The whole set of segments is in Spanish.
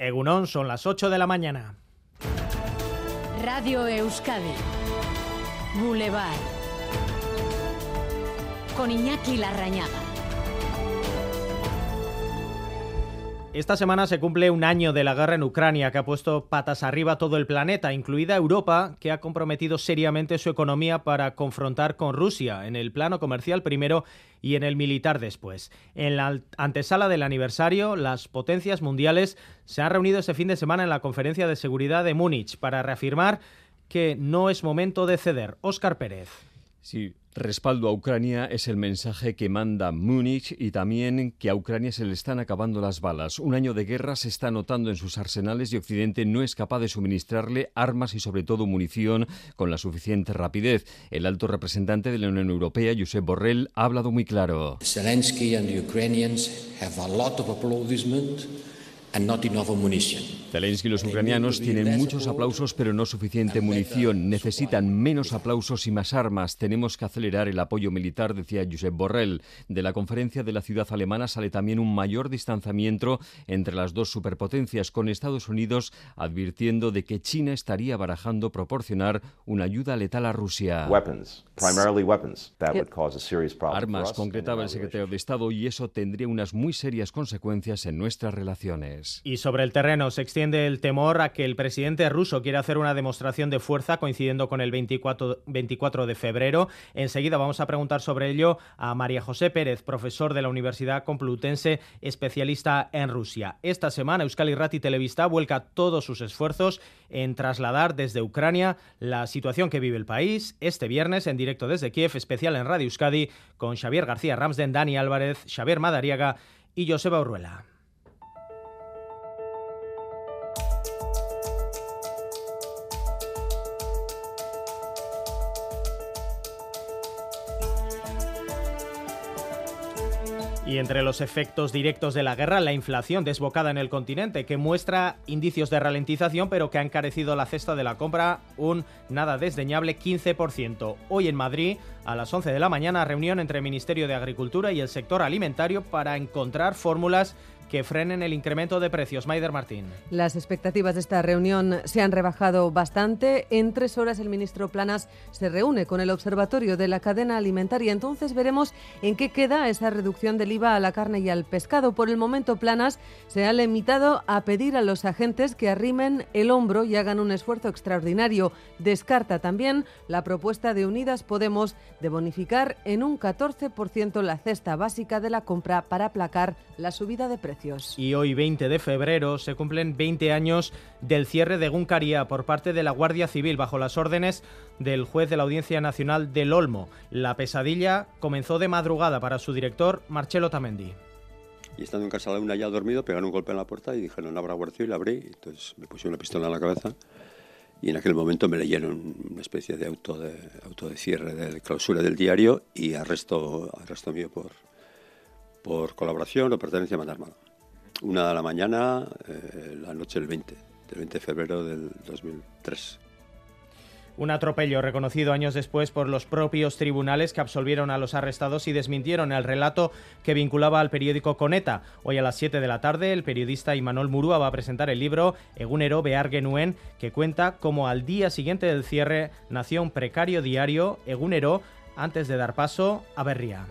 Egunón, son las 8 de la mañana. Radio Euskadi. Boulevard. Con Iñaki Larrañaga. Esta semana se cumple un año de la guerra en Ucrania que ha puesto patas arriba todo el planeta, incluida Europa, que ha comprometido seriamente su economía para confrontar con Rusia, en el plano comercial primero y en el militar después. En la antesala del aniversario, las potencias mundiales se han reunido este fin de semana en la Conferencia de Seguridad de Múnich para reafirmar que no es momento de ceder. Óscar Pérez. Sí, respaldo a Ucrania es el mensaje que manda Múnich y también que a Ucrania se le están acabando las balas. Un año de guerra se está notando en sus arsenales y Occidente no es capaz de suministrarle armas y sobre todo munición con la suficiente rapidez. El alto representante de la Unión Europea, Josep Borrell, ha hablado muy claro. Zelensky Zelensky y los ucranianos tienen muchos aplausos pero no suficiente munición. Necesitan menos aplausos y más armas. Tenemos que acelerar el apoyo militar, decía Josep Borrell. De la conferencia de la ciudad alemana sale también un mayor distanciamiento entre las dos superpotencias, con Estados Unidos advirtiendo de que China estaría barajando proporcionar una ayuda letal a Rusia. Armas, concretaba el secretario de Estado, y eso tendría unas muy serias consecuencias en nuestras relaciones. Y sobre el terreno se extiende el temor a que el presidente ruso quiera hacer una demostración de fuerza coincidiendo con el 24, 24 de febrero. Enseguida vamos a preguntar sobre ello a María José Pérez, profesor de la Universidad Complutense, especialista en Rusia. Esta semana Euskal Rati Televista vuelca todos sus esfuerzos en trasladar desde Ucrania la situación que vive el país. Este viernes en directo desde Kiev, especial en Radio Euskadi con Xavier García Ramsden, Dani Álvarez, Xavier Madariaga y Joseba Urruela. Y entre los efectos directos de la guerra, la inflación desbocada en el continente, que muestra indicios de ralentización, pero que ha encarecido la cesta de la compra un nada desdeñable 15%. Hoy en Madrid, a las 11 de la mañana, reunión entre el Ministerio de Agricultura y el sector alimentario para encontrar fórmulas que frenen el incremento de precios. Maider Martín. Las expectativas de esta reunión se han rebajado bastante. En tres horas el ministro Planas se reúne con el Observatorio de la Cadena Alimentaria. Entonces veremos en qué queda esa reducción del IVA a la carne y al pescado. Por el momento Planas se ha limitado a pedir a los agentes que arrimen el hombro y hagan un esfuerzo extraordinario. Descarta también la propuesta de Unidas Podemos de bonificar en un 14% la cesta básica de la compra para aplacar la subida de precios. Y hoy, 20 de febrero, se cumplen 20 años del cierre de Guncaría por parte de la Guardia Civil bajo las órdenes del juez de la Audiencia Nacional del Olmo. La pesadilla comenzó de madrugada para su director, Marcelo Tamendi. Y estando en casa la una ya dormido, pegaron un golpe en la puerta y dijeron, abra guardia y la abrí. Entonces me pusieron una pistola en la cabeza y en aquel momento me leyeron una especie de auto de, auto de cierre, de clausura del diario y arresto, arresto mío por, por colaboración o pertenencia a una de la mañana, eh, la noche del 20, del 20 de febrero del 2003. Un atropello reconocido años después por los propios tribunales que absolvieron a los arrestados y desmintieron el relato que vinculaba al periódico Coneta. Hoy a las 7 de la tarde, el periodista Imanol Murúa va a presentar el libro Egunero Beargenuen, que cuenta cómo al día siguiente del cierre nació un precario diario, Egunero, antes de dar paso a Berría.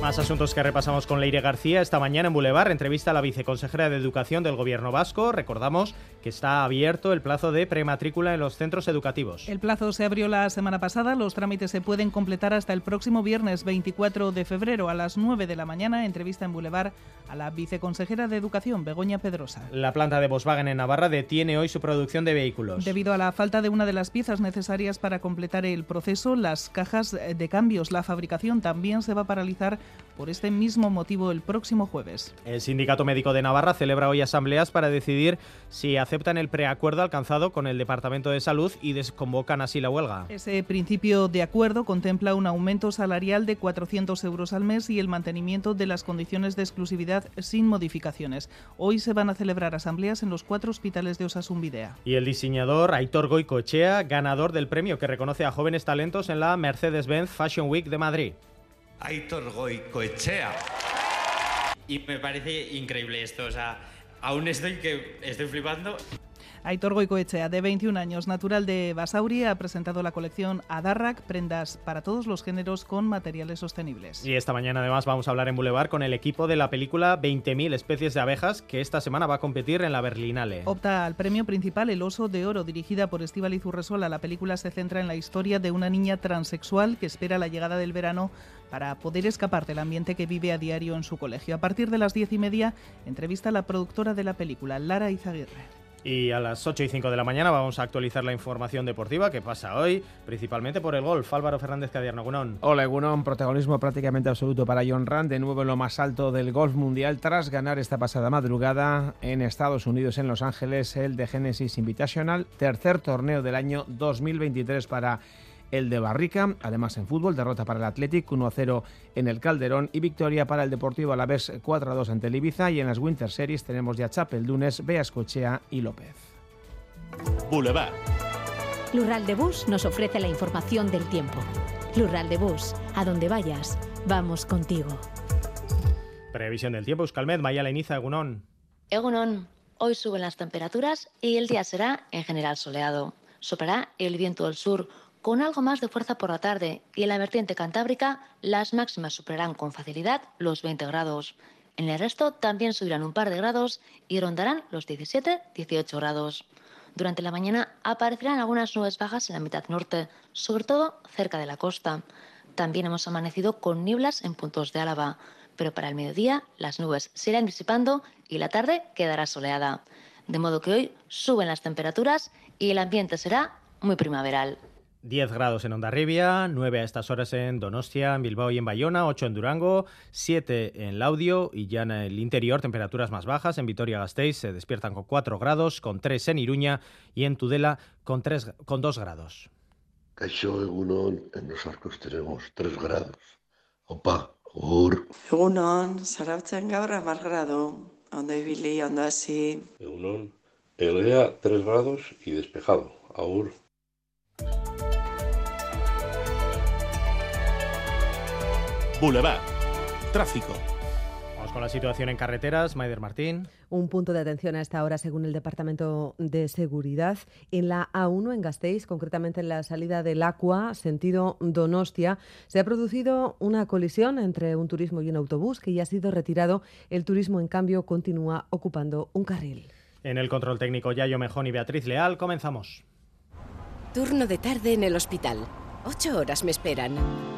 Más asuntos que repasamos con Leire García. Esta mañana en Boulevard, entrevista a la viceconsejera de Educación del Gobierno Vasco. Recordamos que está abierto el plazo de prematrícula en los centros educativos. El plazo se abrió la semana pasada. Los trámites se pueden completar hasta el próximo viernes 24 de febrero a las 9 de la mañana. Entrevista en Boulevard a la viceconsejera de Educación, Begoña Pedrosa. La planta de Volkswagen en Navarra detiene hoy su producción de vehículos. Debido a la falta de una de las piezas necesarias para completar el proceso, las cajas de cambios, la fabricación también se va a paralizar por este mismo motivo el próximo jueves. El Sindicato Médico de Navarra celebra hoy asambleas para decidir si aceptan el preacuerdo alcanzado con el Departamento de Salud y desconvocan así la huelga. Ese principio de acuerdo contempla un aumento salarial de 400 euros al mes y el mantenimiento de las condiciones de exclusividad sin modificaciones. Hoy se van a celebrar asambleas en los cuatro hospitales de Osasun Videa. Y el diseñador Aitor Goicoechea, ganador del premio que reconoce a jóvenes talentos en la Mercedes-Benz Fashion Week de Madrid. Aitor Goicoechea. Y me parece increíble esto, o sea, aún estoy que estoy flipando. Aitor Goicoechea, de 21 años, natural de Basauri, ha presentado la colección Adarrak, prendas para todos los géneros con materiales sostenibles. Y esta mañana además vamos a hablar en Boulevard con el equipo de la película 20.000 especies de abejas que esta semana va a competir en la Berlinale. Opta al premio principal El Oso de Oro, dirigida por Estíbaliz Urresola. La película se centra en la historia de una niña transexual que espera la llegada del verano para poder escapar del ambiente que vive a diario en su colegio. A partir de las diez y media, entrevista a la productora de la película, Lara Izaguirre. Y a las 8 y 5 de la mañana vamos a actualizar la información deportiva que pasa hoy, principalmente por el golf. Álvaro Fernández Cadierno, Gunón. Hola, Gunón. Protagonismo prácticamente absoluto para John Rand, de nuevo en lo más alto del golf mundial, tras ganar esta pasada madrugada en Estados Unidos, en Los Ángeles, el de Genesis Invitational, tercer torneo del año 2023 para el de Barrica. Además, en fútbol, derrota para el Athletic 1-0 en el Calderón y victoria para el Deportivo Alavés 4-2 ante el Ibiza. Y en las Winter Series tenemos ya Chapel, Dunes, Beas Cochea y López. Boulevard. Lural de Bus nos ofrece la información del tiempo. Lural de Bus, a donde vayas, vamos contigo. Previsión del tiempo, Euskalmet, Maya Leniza, Egunon. Egunon, hoy suben las temperaturas y el día será en general soleado. Soplará el viento del sur con algo más de fuerza por la tarde y en la vertiente cantábrica las máximas superarán con facilidad los 20 grados. En el resto también subirán un par de grados y rondarán los 17-18 grados. Durante la mañana aparecerán algunas nubes bajas en la mitad norte, sobre todo cerca de la costa. También hemos amanecido con nieblas en puntos de Álava, pero para el mediodía las nubes se irán disipando y la tarde quedará soleada. De modo que hoy suben las temperaturas y el ambiente será muy primaveral. 10 grados en Ondarribia, 9 a estas horas en Donostia, en Bilbao y en Bayona, 8 en Durango, 7 en Laudio y ya en el interior temperaturas más bajas. En Vitoria-Gasteiz se despiertan con 4 grados, con 3 en Iruña y en Tudela con, 3, con 2 grados. Caixo Egunon, en los arcos tenemos 3 grados. Opa, ur. Egunon, zarautzen gaur amar grado. Ondo ibili, ondo hasi. Egunon, Elgea 3 grados y despejado. Aur. Boulevard. Tráfico. Vamos con la situación en carreteras. Maider Martín. Un punto de atención a esta hora, según el Departamento de Seguridad, en la A1 en Gasteiz, concretamente en la salida del Aqua, sentido Donostia, se ha producido una colisión entre un turismo y un autobús que ya ha sido retirado. El turismo, en cambio, continúa ocupando un carril. En el control técnico, Yayo Mejón y Beatriz Leal, comenzamos. Turno de tarde en el hospital. Ocho horas me esperan.